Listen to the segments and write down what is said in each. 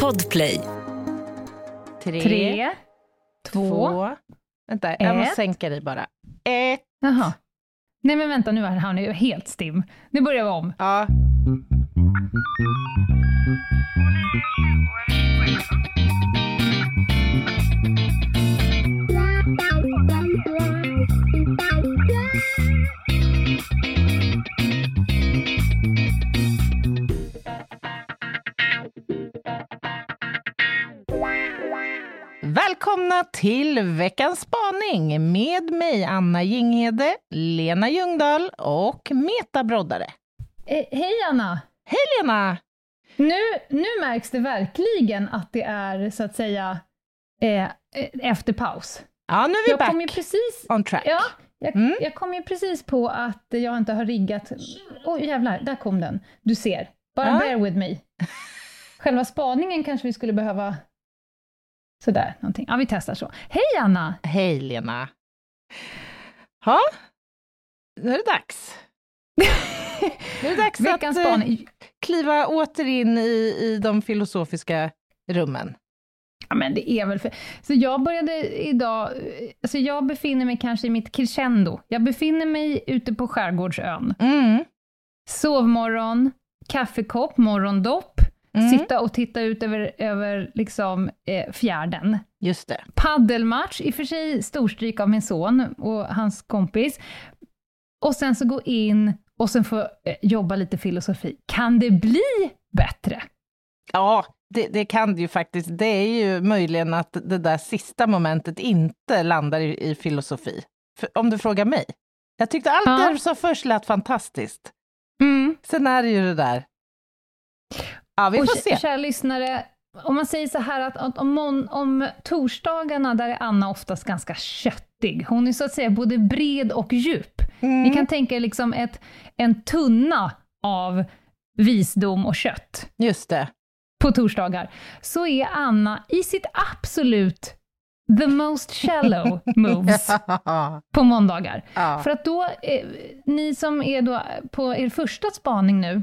Podplay. Tre, Tre, två, två... Vänta, jag måste ett. sänka dig bara. Ett. Jaha. Nej men vänta, nu är han ju helt stim. Nu börjar vi om. Ja. Välkomna till veckans spaning med mig Anna Jinghede, Lena Ljungdahl och Meta Broddare. Eh, hej Anna! Hej Lena! Nu, nu märks det verkligen att det är så att säga eh, eh, efter paus. Ja, nu är vi Jag back kom ju precis, on track. ja, jag, Mm. jag kom ju precis på att jag inte har riggat... Oj jävlar, där kom den. Du ser. Bara Ja. bear with me. Själva spaningen kanske vi skulle behöva... Sådär, någonting. Ja, vi testar så. Hej Anna! Hej Lena! Ja, nu är det dags. Nu är det dags Veckans att eh, spaning. kliva åter in i, i de filosofiska rummen. Ja, men det är väl för... Så jag började idag, alltså jag befinner mig kanske i mitt crescendo. Jag befinner mig ute på skärgårdsön. Mm. Sovmorgon, kaffekopp, morgondopp, Mm. sitta och titta ut över, över liksom, eh, fjärden. Just det. Paddelmatch, i och för sig storstryk av min son och hans kompis. Och sen så gå in och sen få eh, jobba lite filosofi. Kan det bli bättre? Ja, det, det kan det ju faktiskt. Det är ju möjligen att det där sista momentet inte landar i, i filosofi. För, om du frågar mig. Jag tyckte allt Ja. det som först lät fantastiskt. Mm. Sen är det ju det där. Ja, vi och får kä- se. Kära lyssnare, om man säger så här att, om, mon- om torsdagarna, där är Anna oftast ganska köttig. Hon är så att säga både bred och djup. Mm. Ni kan tänka er liksom ett, en tunna av visdom och kött Just det. på torsdagar. Så är Anna i sitt absolut the most shallow moves på måndagar. ja. För att då, eh, ni som är då på er första spaning nu,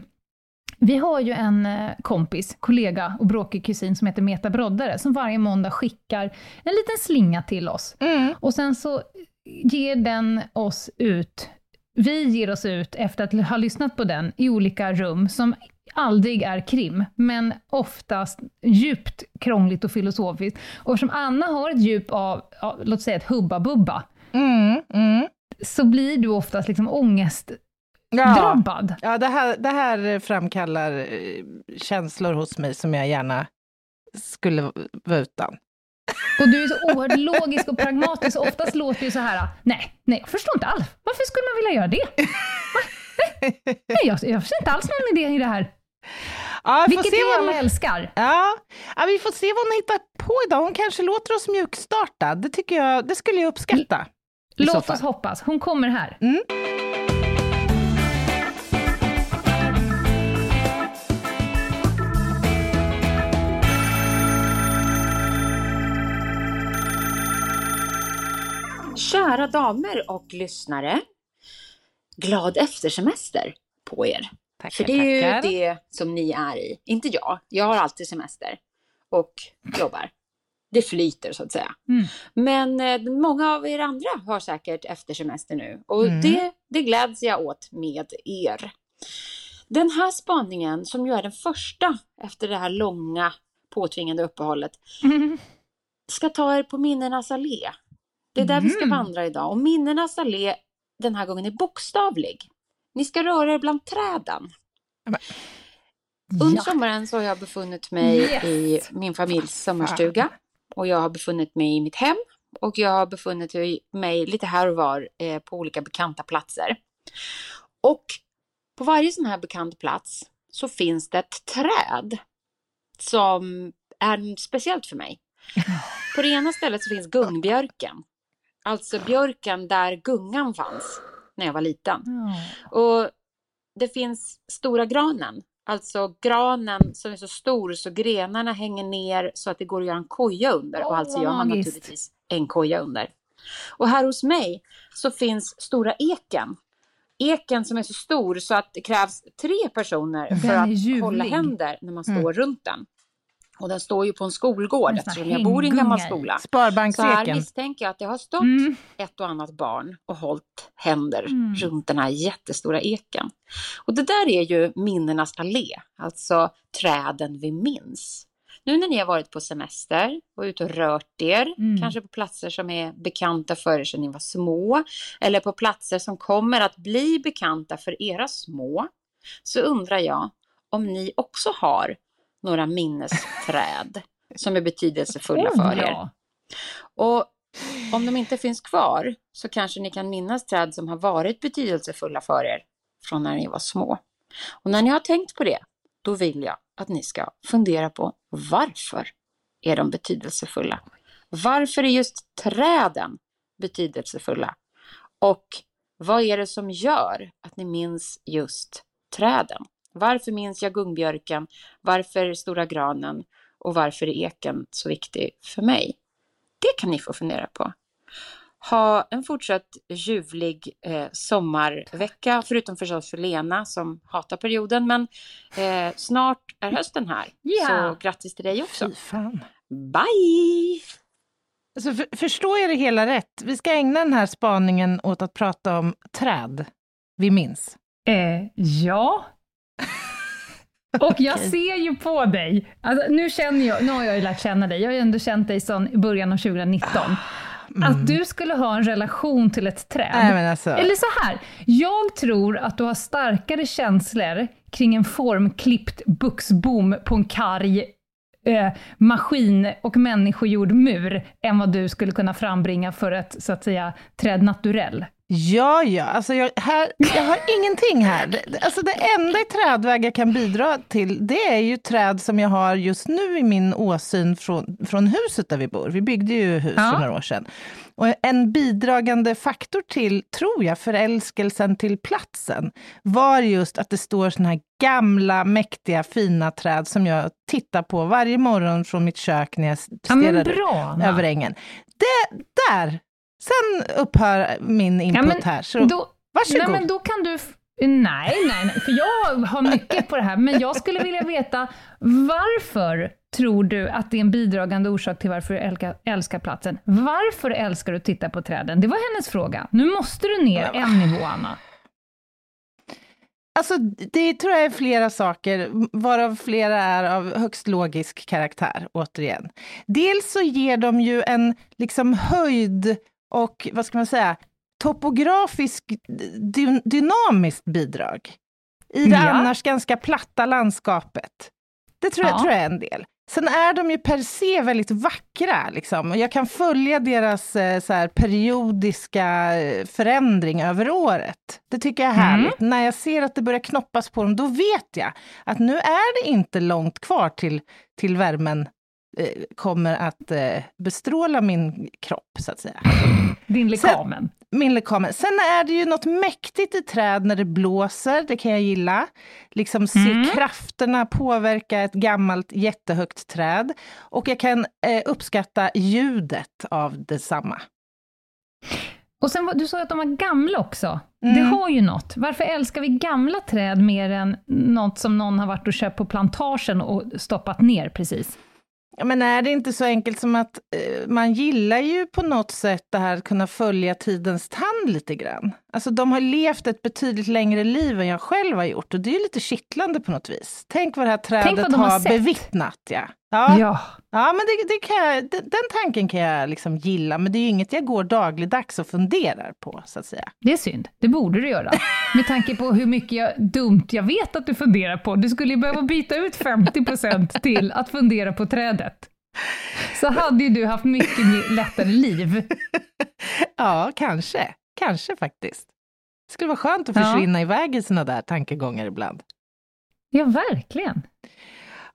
vi har ju en eh, kompis, kollega och bråkig kusin som heter Meta Broddare, som varje måndag skickar en liten slinga till oss. Mm. Och sen så ger den oss ut, vi ger oss ut efter att ha lyssnat på den i olika rum som aldrig är krim, men oftast djupt krångligt och filosofiskt. Och eftersom Anna har ett djup av, ja, låt säga ett hubba-bubba, Mm. Mm. så blir du oftast liksom Ja. ångestdrabbad. Ja, det här, det här framkallar eh, känslor hos mig som jag gärna skulle vara utan. Och du är så oerhört logisk och pragmatisk. Och oftast låter det så här, nej, nej, jag förstår inte alls. Varför skulle man vilja göra det? Va? Nej, jag, jag ser inte alls någon idé i det här. Ja, vi Vilket vi vad alla hon, älskar. ja, ja, vi får se vad hon hittar på idag. Hon kanske låter oss mjukstarta. Det tycker jag, det skulle jag uppskatta. så Låt oss hoppas. Hon kommer här. Mm. Kära damer och lyssnare. Glad eftersemester på er. Tackar, För det är tackar. ju det som ni är i. Inte jag. Jag har alltid semester. Och jobbar. Det flyter så att säga. Mm. Men eh, många av er andra har säkert eftersemester nu. Och Mm. det, det gläds jag åt med er. Den här spaningen, som ju är den första efter det här långa påtvingade uppehållet, Mm. ska ta er på minnenas allé. Det är där vi ska Mm. vandra idag. Och minnenas allé den här gången är bokstavlig. Ni ska röra er bland träden. Under Ja. sommaren så har jag befunnit mig Yes. i min familjs sommarstuga. Och jag har befunnit mig i mitt hem. Och jag har befunnit mig lite här och var eh, på olika bekanta platser. Och på varje sån här bekant plats så finns det ett träd som är speciellt för mig. På det ena stället så finns gungbjörken. Alltså björken där gungan fanns när jag var liten. Ja. Och det finns stora granen. Alltså granen som är så stor så grenarna hänger ner så att det går att göra en koja under. Och alltså gör man naturligtvis en koja under. Och här hos mig så finns stora eken. eken som är så stor så att det krävs tre personer för Den att hålla händer när man står Mm. runt den. Och den står ju på en skolgård En eftersom jag bor i en gammal skola. Så här Sparbankseken. misstänker jag att det har stått Mm. ett och annat barn och hållit händer Mm. runt den här jättestora eken. Och det där är ju minnenas allé, alltså träden vi minns. Nu när ni har varit på semester och ute och rört er, Mm. kanske på platser som är bekanta för er sedan ni var små, eller på platser som kommer att bli bekanta för era små, så undrar jag om ni också har några minnesträd som är betydelsefulla för er. Och om de inte finns kvar så kanske ni kan minnas träd som har varit betydelsefulla för er från när ni var små. Och när ni har tänkt på det, då vill jag att ni ska fundera på varför är de betydelsefulla? Varför är just träden betydelsefulla? Och vad är det som gör att ni minns just träden? Varför minns jag gungbjörken? Varför är stora granen? Och varför är eken så viktig för mig? Det kan ni få fundera på. Ha en fortsatt ljuvlig eh, sommarvecka, förutom förstås för Lena som hatar perioden. Men eh, snart är hösten här. Ja. Så grattis till dig också. Fy fan. Bye! Alltså, för, förstår jag det hela rätt? Vi ska ägna den här spaningen åt att prata om träd vi minns. Eh, ja. Och jag Okej. ser ju på dig, alltså, nu, känner jag, nu har jag ju lärt känna dig, jag har ju ändå känt dig sedan början av 2019, att du skulle ha en relation till ett träd. Nej, alltså, Eller så här, jag tror att du har starkare känslor kring en formklippt buxbom på en karg eh, maskin och människogjord mur än vad du skulle kunna frambringa för ett, så att säga, träd naturell. Ja, ja, alltså jag, här, jag har ingenting här. Alltså det enda i trädväg jag kan bidra till, det är ju träd som jag har just nu i min åsyn från, från huset där vi bor. Vi byggde ju hus Ja. för några år sedan. Och en bidragande faktor till, tror jag, förälskelsen till platsen var just att det står såna här gamla, mäktiga, fina träd som jag tittar på varje morgon från mitt kök när jag Ja, stirrar bra, Anna. över ängen. Det, där! Sen upphör min input men här. Så Då, varsågod. nej, men då kan du... Nej, nej, nej, för jag har mycket på det här, men jag skulle vilja veta varför tror du att det är en bidragande orsak till varför du älskar, platsen? Varför älskar du att titta på träden? Det var hennes fråga. Nu måste du ner en nivå, Anna. Alltså, det tror jag är flera saker, varav flera är av högst logisk karaktär, återigen. Dels så ger de ju en liksom höjd och, vad ska man säga, topografisk dy dynamiskt bidrag i det Ja. annars ganska platta landskapet. Det tror jag, Ja. tror jag är en del. Sen är de ju per se väldigt vackra, liksom. och jag kan följa deras eh, så här, periodiska eh, förändring över året. Det tycker jag är Mm. härligt. När jag ser att det börjar knoppas på dem, då vet jag att nu är det inte långt kvar till, till värmen kommer att eh, bestråla min kropp, så att säga. Din lekamen. Min lekamen. Sen är det ju något mäktigt i träd när det blåser, det kan jag gilla. Liksom se Mm. krafterna påverka ett gammalt jättehögt träd. Och jag kan eh, uppskatta ljudet av detsamma. Och sen, du sa att de var gamla också. Mm. Det har ju något. Varför älskar vi gamla träd mer än något som någon har varit och köpt på plantagen och stoppat ner precis? Ja, men är det inte så enkelt som att eh, man gillar ju på något sätt det här att kunna följa tidens tand lite grann. Alltså de har levt ett betydligt längre liv än jag själv har gjort och det är ju lite kittlande på något vis. Tänk vad det här trädet vad har har bevittnat. Ja, ja. ja. Ja, men det, det kan jag, den, den tanken kan jag liksom gilla, men det är ju inget jag går dagligdags och funderar på, så att säga. Det är synd. Det borde du göra. Med tanke på hur mycket jag, dumt jag vet att du funderar på. Du skulle ju behöva byta ut 50% till att fundera på trädet. Så hade ju du haft mycket lättare liv. Ja, kanske. Kanske faktiskt. Det skulle vara skönt att Ja. försvinna iväg i såna där tankegångar ibland. Ja, verkligen.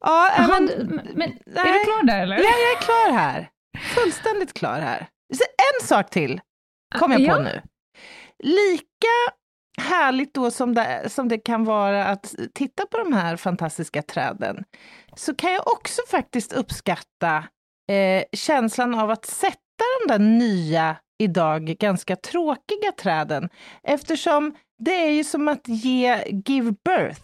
Ja, Jaha, men, men, är nej. du klar där eller? ja, jag är klar här. Fullständigt klar här. En sak till kom jag på Ja. nu. Lika härligt då som det, som det kan vara att titta på de här fantastiska träden, så kan jag också faktiskt uppskatta eh, känslan av att sätta de där nya, idag ganska tråkiga träden, eftersom det är ju som att ge give birth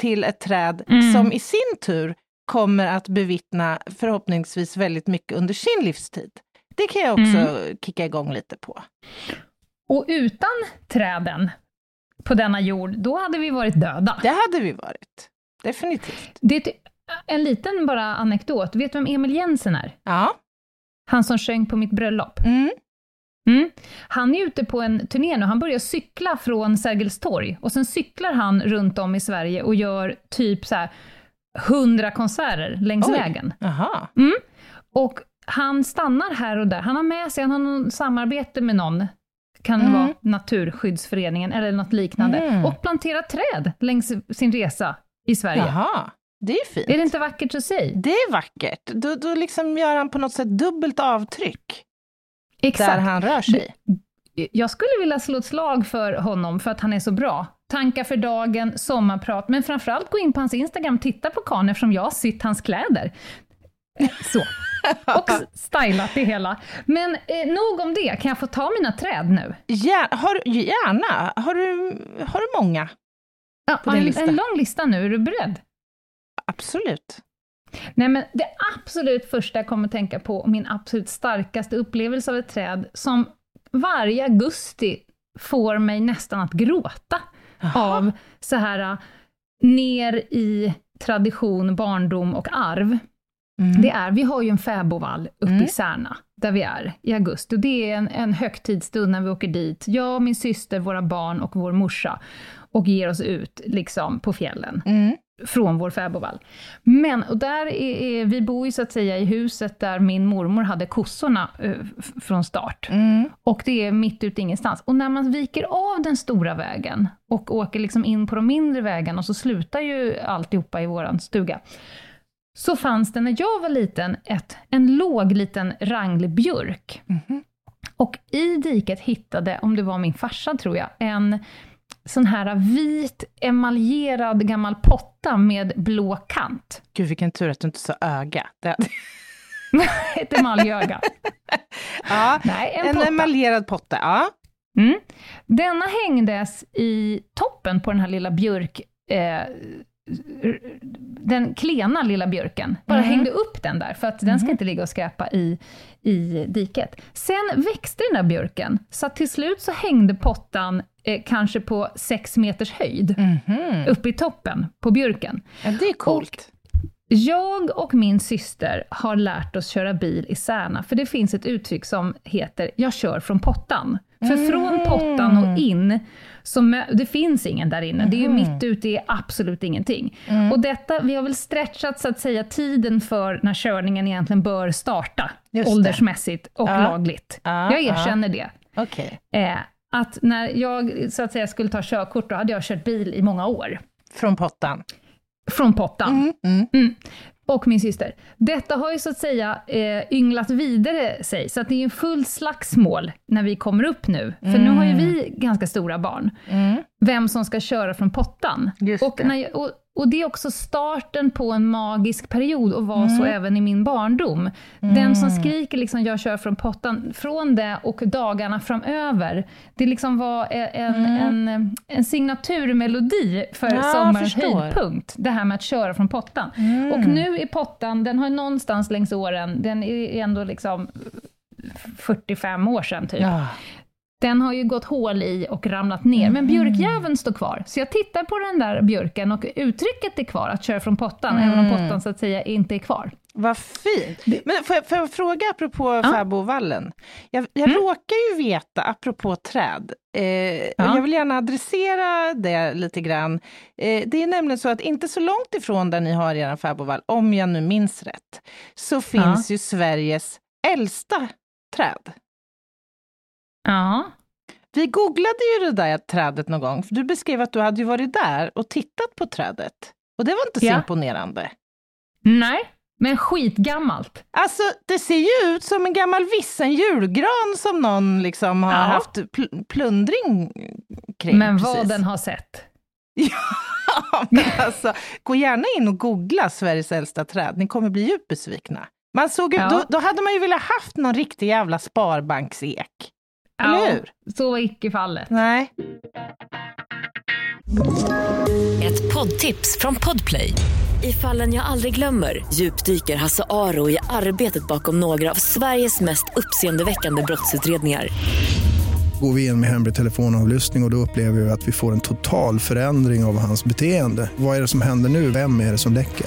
till ett träd Mm. som i sin tur kommer att bevittna förhoppningsvis väldigt mycket under sin livstid. Det kan jag också Mm. kicka igång lite på. Och utan träden på denna jord, då hade vi varit döda. Det hade vi varit. Definitivt. Det en liten bara anekdot. Vet du vem Emil Jensen är? Ja. Han som sjöng på mitt bröllop. Mm. Mm. Han är ute på en turné nu. Han börjar cykla från Sergels torg och sen cyklar han runt om i Sverige och gör typ så här 100 konserter längs Oj. vägen. Aha. Och han stannar här och där. Han har med sig, han har någon samarbete med någon, kan Mm. vara Naturskyddsföreningen eller något liknande, Mm. och planterar träd längs sin resa i Sverige. Jaha. Det är fint. Är det inte vackert att säga? Det är vackert. Då, då liksom gör han på något sätt dubbelt avtryck där Exakt. han rör sig. Jag skulle vilja slå ett slag för honom för att han är så bra. Tankar för dagen, sommarprat, men framförallt gå in på hans Instagram och titta på karln eftersom jag har sytt hans kläder. Så. Och stylat det hela. Men eh, nog om det, kan jag få ta mina träd nu? Gär, har, gärna. Har du, har du många? Ja, en, en lång lista nu, är du beredd? Absolut. Nej, men det absolut första jag kommer att tänka på, min absolut starkaste upplevelse av ett träd, som varje augusti får mig nästan att gråta Jaha. av så här äh, ner i tradition, barndom och arv. Mm. Det är, vi har ju en fäbodvall uppe Mm. i Särna, där vi är i augusti. Och det är en, en högtidsstund när vi åker dit, jag, min syster, våra barn och vår morsa, och ger oss ut liksom på fjällen Mm. Från vår fäbodvall. Men, och där är, vi bor ju så att säga i huset där min mormor hade kossorna eh, från start. Mm. Och det är mitt ute ingenstans. Och när man viker av den stora vägen och åker liksom in på de mindre vägarna, och så slutar ju alltihopa i våran stuga, så fanns det när jag var liten ett, en låg liten ranglig björk. Mhm. Och i diket hittade, om det var min farsa tror jag, en sån här vit emaljerad gammal potta med blå kant. Gud, vilken tur att du inte sa öga. Det, Ett emaljöga. ja, Nej, en, en potta. emaljerad potta. Ja. Mm. Denna hängdes i toppen på den här lilla björk... Eh, den klena lilla björken. Bara Mhm. hängde upp den där, för att den ska inte ligga och skräpa i, i diket. Sen växte den där björken, så till slut så hängde pottan eh, kanske på sex meters höjd, Mhm. uppe i toppen på björken. ja, det är coolt. Jag och min syster har lärt oss köra bil i Särna, för det finns ett uttryck som heter ”jag kör från pottan”. För från pottan och in, så det finns ingen där inne. Det är ju mitt ute i absolut ingenting. Och detta, vi har väl stretchat så att säga tiden för när körningen egentligen bör starta, Just åldersmässigt och Ja. lagligt. Ja, Jag erkänner det. Okej. Eh, att när jag så att säga skulle ta körkort, då hade jag kört bil i många år. Från pottan. Från pottan. Mm. Mm. Och min syster. Detta har ju så att säga eh, ynglat vidare sig, så att det är ju fullt slagsmål när vi kommer upp nu. För nu har ju vi ganska stora barn. Mm. Vem som ska köra från pottan. Och, jag, och, och det är också starten på en magisk period, och var så Mm. även i min barndom. Den som skriker liksom “jag kör från pottan”, från det och dagarna framöver, det liksom var e- en, en, en signaturmelodi för Mm. Ja, sommarens höjdpunkt. Det här med att köra från pottan. Mm. Och nu är pottan, den har någonstans längs åren, den är ändå liksom 45 år sedan typ. Ja. Den har ju gått hål i och ramlat ner, men björkjäveln står kvar. Så jag tittar på den där björken och uttrycket är kvar, att köra från pottan, även om pottan så att säga inte är kvar. Vad fint. Men får jag, får jag fråga apropå fäbodvallen? Jag, jag Mm. råkar ju veta, apropå träd, eh, Ja. jag vill gärna adressera det lite grann. Eh, det är nämligen så att inte så långt ifrån där ni har er fäbodvall, om jag nu minns rätt, så finns ju Sveriges äldsta träd. Ja. Vi googlade ju det där trädet någon gång, för du beskrev att du hade ju varit där och tittat på trädet. Och det var inte så Ja. imponerande. Nej, men skitgammalt. Alltså, det ser ju ut som en gammal vissen julgran som någon liksom har Ja. haft pl- plundring kring. Men precis. vad den har sett. Ja, men alltså, gå gärna in och googla Sveriges äldsta träd, ni kommer bli djupt besvikna. Man såg ju, Ja. då, då hade man ju velat haft någon riktig jävla sparbanksek. Eller hur? så var icke fallet. Nej. Ett poddtips från Podplay. I fallen jag aldrig glömmer djupdyker Hasse Aro i arbetet bakom några av Sveriges mest uppseendeväckande brottsutredningar. Går vi in med hemlig telefonavlyssning och, och då upplever vi att vi får en total förändring av hans beteende. Vad är det som händer nu? Vem är det som läcker?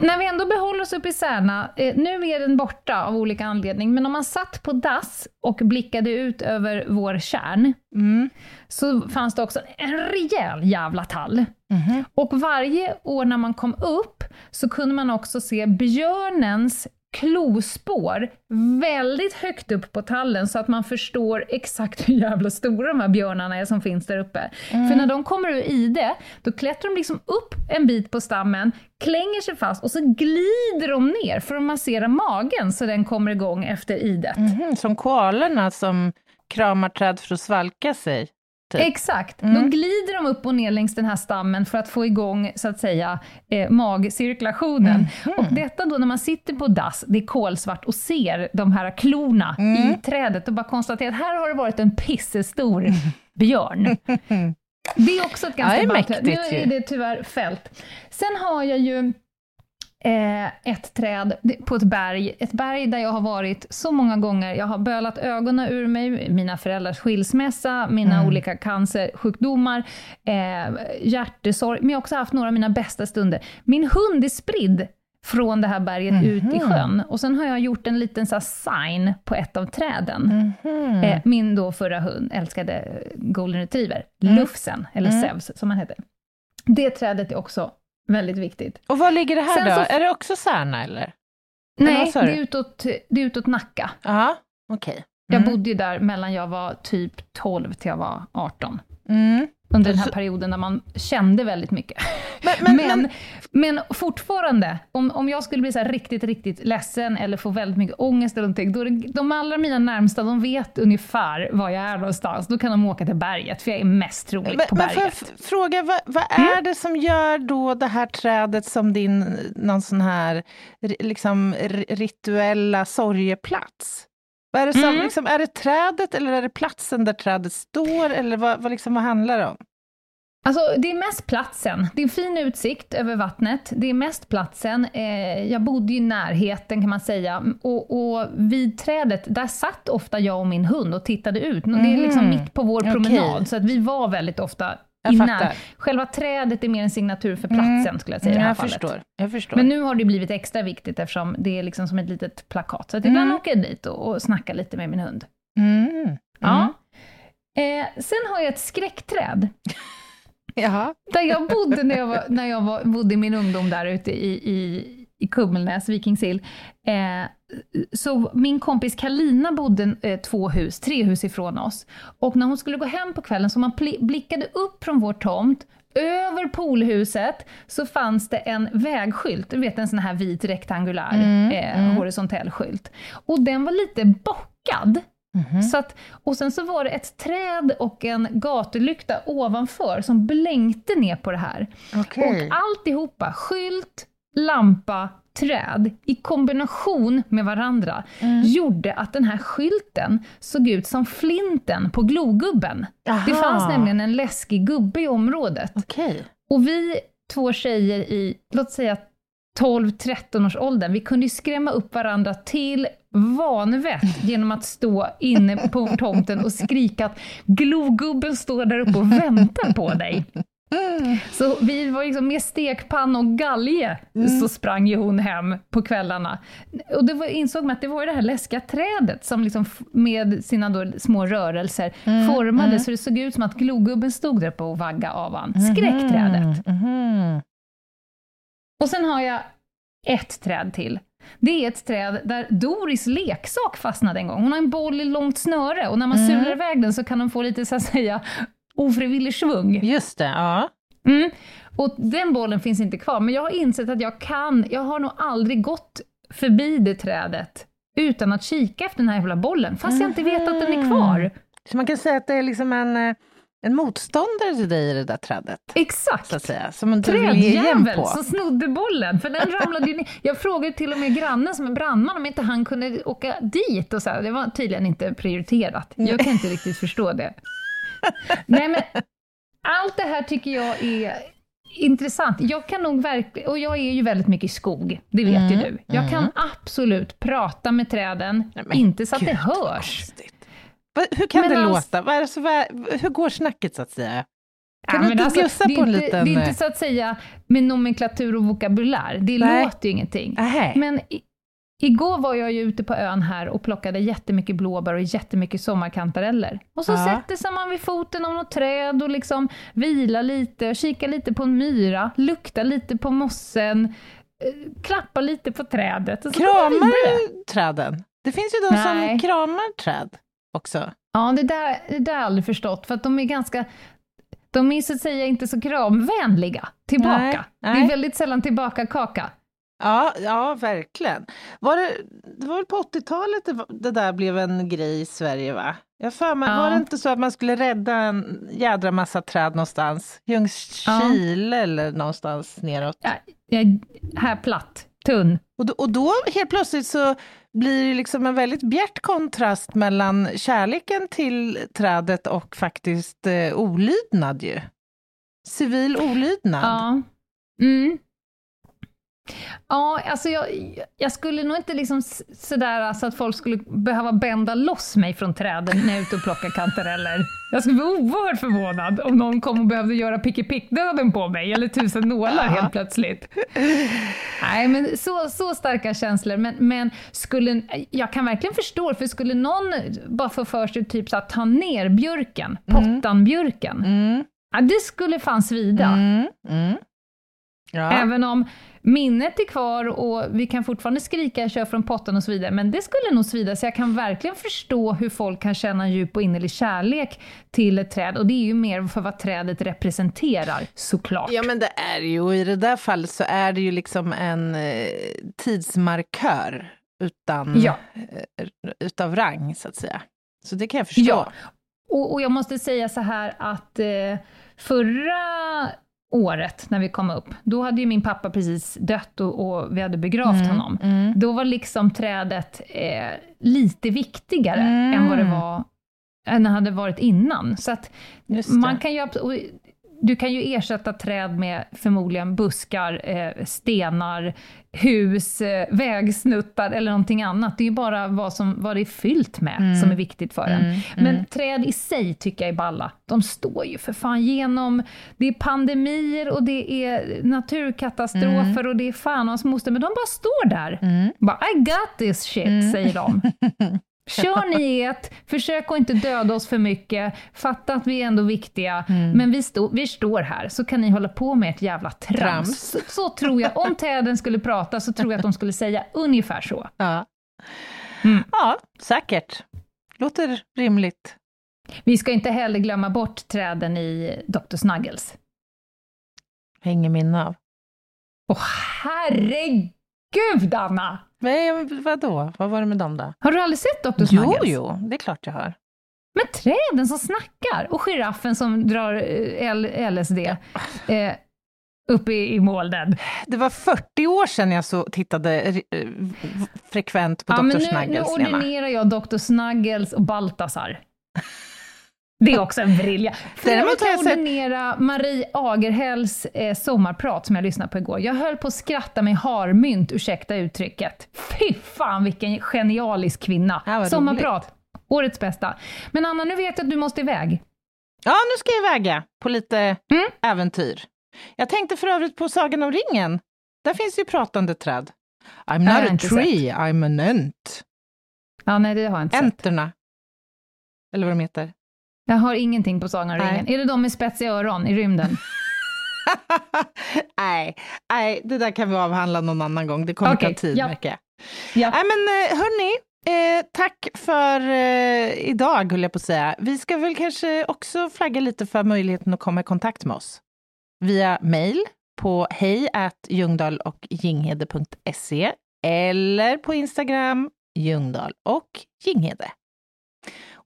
När vi ändå behåller oss uppe i Särna, eh, nu är den borta av olika anledningar, men om man satt på dass och blickade ut över vår kärn, så fanns det också en rejäl jävla tall. Och varje år när man kom upp så kunde man också se björnens klospår väldigt högt upp på tallen så att man förstår exakt hur jävla stora de här björnarna är som finns där uppe. För när de kommer ur ide, då klättrar de liksom upp en bit på stammen, klänger sig fast och så glider de ner för att massera magen så den kommer igång efter idet. Mhm, som koalorna som kramar träd för att svalka sig. Typ. Exakt. Då glider de upp och ner längs den här stammen för att få igång, så att säga, eh, magcirkulationen. Och detta då när man sitter på dass, det är kolsvart, och ser de här klorna i trädet och bara konstaterar att här har det varit en pissestor björn. Det är också ett ganska Ja, det är. Nu mäktigt ju. är det tyvärr fält. Sen har jag ju eh, ett träd på ett berg, ett berg där jag har varit så många gånger. Jag har bölat ögonen ur mig, mina föräldrars skilsmässa, mina Mm. olika cancersjukdomar, eh, hjärtesorg, men jag har också haft några av mina bästa stunder. Min hund är spridd från det här berget ut Mhm. i sjön. Och sen har jag gjort en liten så sign på ett av träden. Mhm. Eh, min då förra hund älskade golden retriever, Mm. Lufsen, eller Zeus som han heter. Det trädet är också väldigt viktigt. Och var ligger det här Sen då? så- Är det också Särna eller? Nej, det är, utåt, det är utåt Nacka. Ja, okej. Jag Mm. bodde ju där mellan jag var typ 12 till jag var 18. Mm. Under den här perioden när man kände väldigt mycket. Men, men, Men, men, fortfarande, om, om jag skulle bli så här riktigt, riktigt ledsen eller få väldigt mycket ångest eller någonting, då är det, de allra mina närmsta, de vet ungefär var jag är någonstans. Då kan de åka till berget, för jag är mest troligt men, på men får jag berget. fråga, vad, vad Mm. är det som gör då det här trädet som din, någon sån här liksom, ri- rituella sorgeplats? Vad är, det som, Mm. liksom, är det trädet eller är det platsen där trädet står? Eller vad, vad, liksom, vad handlar det om? Alltså, det är mest platsen. Det är en fin utsikt över vattnet. Det är mest platsen. Eh, jag bodde ju i närheten kan man säga. Och, och vid trädet, där satt ofta jag och min hund och tittade ut. Och Det är liksom Mhm. mitt på vår promenad, så att vi var väldigt ofta Jag i fattar. Själva trädet är mer en signatur för platsen, Mm. skulle jag säga i det här jag fallet. förstår. Jag förstår. Men nu har det blivit extra viktigt eftersom det är liksom som ett litet plakat. Så att ibland Mm. åker jag dit och, och snackar lite med min hund. mm. Ja. Eh, sen har jag ett skräckträd. Jaha. Där jag bodde när jag, var, när jag var, bodde i min ungdom där ute i, i, i Kummelnäs, Vikingsill. Eh, så min kompis Kalina bodde eh, två hus, tre hus ifrån oss. Och när hon skulle gå hem på kvällen, så man blickade upp från vår tomt, över poolhuset, så fanns det en vägskylt, du vet en sån här vit rektangulär eh, horisontell skylt. Och den var lite bockad. Så att, och sen så var det ett träd och en gatulykta ovanför som blänkte ner på det här. Okej. Och alltihopa, skylt, lampa, träd, i kombination med varandra, Mm. gjorde att den här skylten såg ut som flinten på glogubben. Det Aha. fanns nämligen en läskig gubbe i området. Okej. Och vi två tjejer i, låt säga 12-13 års åldern, vi kunde ju skrämma upp varandra till vanvett genom att stå inne på tomten och skrika att glogubben står där uppe och väntar på dig. Så vi var liksom med stekpanna och galge, så sprang ju hon hem på kvällarna. Och då insåg man att det var det här läskiga trädet som liksom med sina små rörelser formade så det såg ut som att glogubben stod där uppe och vagga avan. Skräckträdet. Mhm. Och sen har jag ett träd till. Det är ett träd där Doris leksak fastnade en gång. Hon har en boll i långt snöre och när man sular iväg den så kan den få lite så att säga ofrivillig svung. Just det, ja. Mm. Och den bollen finns inte kvar, men jag har insett att jag kan, jag har nog aldrig gått förbi det trädet utan att kika efter den här jävla bollen, fast jag inte vet att den är kvar. Så man kan säga att det är liksom en, eh, en motståndare till dig i det där trädet. Exakt! Så att säga, som igen Trädjävel som snodde bollen, för den ramlade ju ner. Jag frågade till och med grannen som är brandman om inte han kunde åka dit. Och så här. Det var tydligen inte prioriterat. Jag kan inte riktigt förstå det. Nej, men allt det här tycker jag är intressant. Jag kan nog verkligen, och jag är ju väldigt mycket i skog, det vet Mm, ju du. Jag kan absolut prata med träden, Nej, inte så att det gud, vad hörs. Va- Hur kan Men det alltså- låta? Vad är det så, vad, hur går snacket så att säga? Ja, Kan du men inte bjussa det är på en liten, Det är eh, inte så att säga med nomenklatur och vokabulär, det Nej. låter ju ingenting. Nej. Men i, igår var jag ju ute på ön här och plockade jättemycket blåbär och jättemycket sommarkantareller. Och så Ja. sätter sig man vid foten av något träd och liksom vilar lite, och kikar lite på en myra, luktar lite på mossen, eh, klappar lite på trädet. Och så. Kramar du träden? Det finns ju de Nej. som kramar träd också. Ja, det där, det där har jag aldrig förstått, för att de är ganska de är så att säga inte så kramvänliga tillbaka. Nej, Det är nej. väldigt sällan tillbaka kaka. Ja, ja verkligen. Var det, det var väl på 80-talet det, det där blev en grej i Sverige va? Jag för mig, Ja. var det inte så att man skulle rädda en jädra massa träd någonstans? Ljungskile eller någonstans neråt? Ja, här platt, tunn. Och då, och då helt plötsligt så blir det liksom en väldigt bjärt kontrast mellan kärleken till trädet och faktiskt eh, olydnad ju. Civil olydnad. Ja. Mm. Ja, alltså jag, jag skulle nog inte liksom sådär så att folk skulle behöva bända loss mig från träden när jag är ute och plockar kantareller. Jag skulle bli oerhört förvånad om någon kom och behövde göra pick-i-pick-döden på mig, eller tusen nålar helt plötsligt. Nej, men så, så starka känslor. Men, men skulle, jag kan verkligen förstå, för skulle någon bara få för sig typ att ta ner björken, pottanbjörken, Mm, ja, det skulle fan svida. mm, mm. Ja. Även om minnet är kvar och vi kan fortfarande skrika kör från potten och så vidare, men det skulle nog svida, så jag kan verkligen förstå hur folk kan känna en djup och innerlig kärlek till ett träd, och det är ju mer för vad trädet representerar, såklart. Ja men det är ju, och i det där fallet så är det ju liksom en eh, tidsmarkör utan, Ja. eh, utav rang så att säga. Så det kan jag förstå. Ja. Och, och jag måste säga så här att eh, förra året när vi kom upp, då hade ju min pappa precis dött och, och vi hade begravt honom. Mm. Då var liksom trädet eh, lite viktigare Mm. än vad det var än det hade varit innan. Så att man kan ju, du kan ju ersätta träd med förmodligen buskar, eh, stenar, hus, eh, vägsnuttar eller någonting annat. Det är ju bara vad, som, vad det är fyllt med Mm. som är viktigt för en. Men träd i sig tycker jag är balla. De står ju för fan genom, det är pandemier och det är naturkatastrofer och det är fan och hans moster, men de bara står där. Mm. Bara, I got this shit, säger de. Kör ni ett, försök att inte döda oss för mycket, fatta att vi är ändå viktiga, men vi, stå, vi står här, så kan ni hålla på med ett jävla trams. Trams. Så, så tror jag, om träden skulle prata, så tror jag att de skulle säga ungefär så. Ja. Mm. ja, säkert. Låter rimligt. Vi ska inte heller glömma bort träden i Dr. Snuggles. Hänger minne av. Åh herregud Anna! Men vadå? Vad var det med dem då? Har du aldrig sett Dr. Jo, Snuggles? jo, det är klart jag har. Men träden som snackar och giraffen som drar eh, L- LSD eh, upp i, i molnen. Det var 40 år sedan jag så tittade eh, frekvent på Ja, Dr. men nu, nu Snuggles, Lena. ordinerar jag Dr. Snuggles och Baltasar. Det är också en brilja. Däremot jag jag kan sett- ordinera Marie Agerhälls eh, sommarprat som jag lyssnade på igår. Jag höll på att skratta mig harmynt, ursäkta uttrycket. Fy fan vilken genialisk kvinna! Ja, sommarprat, årets bästa. Men Anna, nu vet jag att du måste iväg. Ja, nu ska jag väga på lite Mm. äventyr. Jag tänkte för övrigt på Sagan om ringen. Där finns ju pratande träd. I'm jag not a tree, I'm an ent. Ja, nej, det har jag inte sett. Enterna. Eller vad de heter. Jag har ingenting på Sagan om Nej. ringen. Är det de med spetsiga öron i rymden? nej, nej, det där kan vi avhandla någon annan gång. Det kommer Okej, ta tid, ja. märker jag. Ja. Nej, men eh, hörni, eh, tack för eh, idag, höll jag på att säga. Vi ska väl kanske också flagga lite för möjligheten att komma i kontakt med oss via mail på hej ljungdahl och jinghede.se eller på Instagram ljungdahl och jinghede.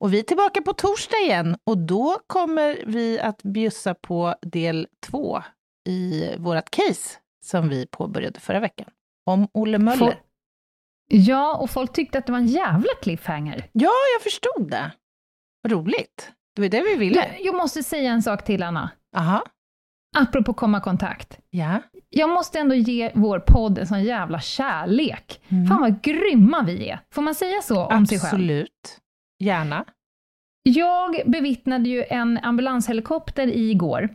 Och vi är tillbaka på torsdag igen och då kommer vi att bjussa på del två i vårt case som vi påbörjade förra veckan. Om Olle Möller. Få- Ja, och folk tyckte att det var en jävla cliffhanger. Ja, jag förstod det. Vad roligt. Det var det vi ville. Du, jag måste säga en sak till, Anna. Aha. Apropå komma i kontakt. Ja. Jag måste ändå ge vår podd en sån jävla kärlek. Mm. Fan vad grymma vi är. Får man säga så om sig själv? Absolut. Gärna. Jag bevittnade ju en ambulanshelikopter igår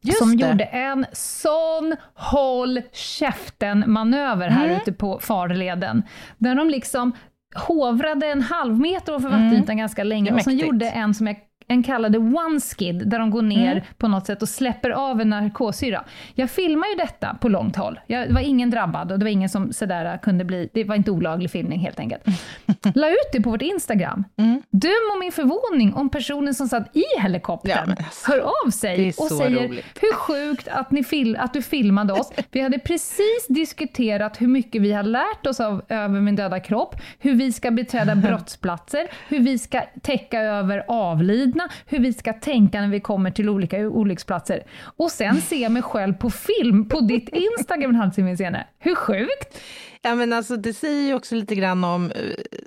Just som det. gjorde en sån håll käften-manöver här Mm. ute på farleden. Där de liksom hovrade en halv meter ovanför Mm. vattenytan ganska länge och sen gjorde en som jag en kallade one skid, där de går ner Mm. på något sätt och släpper av en narkossyra. Jag filmar ju detta på långt håll. Jag, det var ingen drabbad och det var ingen som sådär kunde bli, det var inte olaglig filmning helt enkelt. La ut det på vårt Instagram. Mm. Döm om min förvåning om personen som satt i helikoptern Ja, alltså, hör av sig och säger roligt. hur sjukt att, ni fil- att du filmade oss. Vi hade precis diskuterat hur mycket vi har lärt oss av Över min döda kropp, hur vi ska beträda brottsplatser, hur vi ska täcka över avlidna, hur vi ska tänka när vi kommer till olika olycksplatser. Och sen se mig själv på film på ditt Instagram en halvtimme senare. Hur sjukt? Ja, men alltså, det säger ju också lite grann om eh,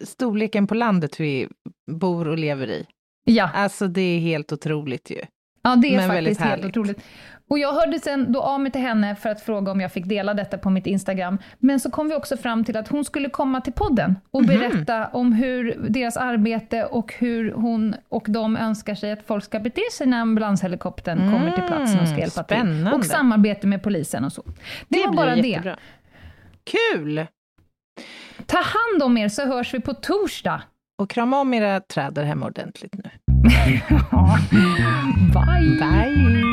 storleken på landet vi bor och lever i. Ja, Alltså det är helt otroligt ju. Ja, det är Men faktiskt helt otroligt. Och jag hörde sen då av mig till henne för att fråga om jag fick dela detta på mitt Instagram. Men så kom vi också fram till att hon skulle komma till podden och Mhm. berätta om hur deras arbete och hur hon och de önskar sig att folk ska bete sig när ambulanshelikoptern kommer till platsen och ska hjälpa till. Mm, spännande. Och samarbete med polisen och så. Det, var blir bara det. jättebra. Kul! Ta hand om er så hörs vi på torsdag. Och krama om era träd hemma ordentligt nu. Bye! Bye!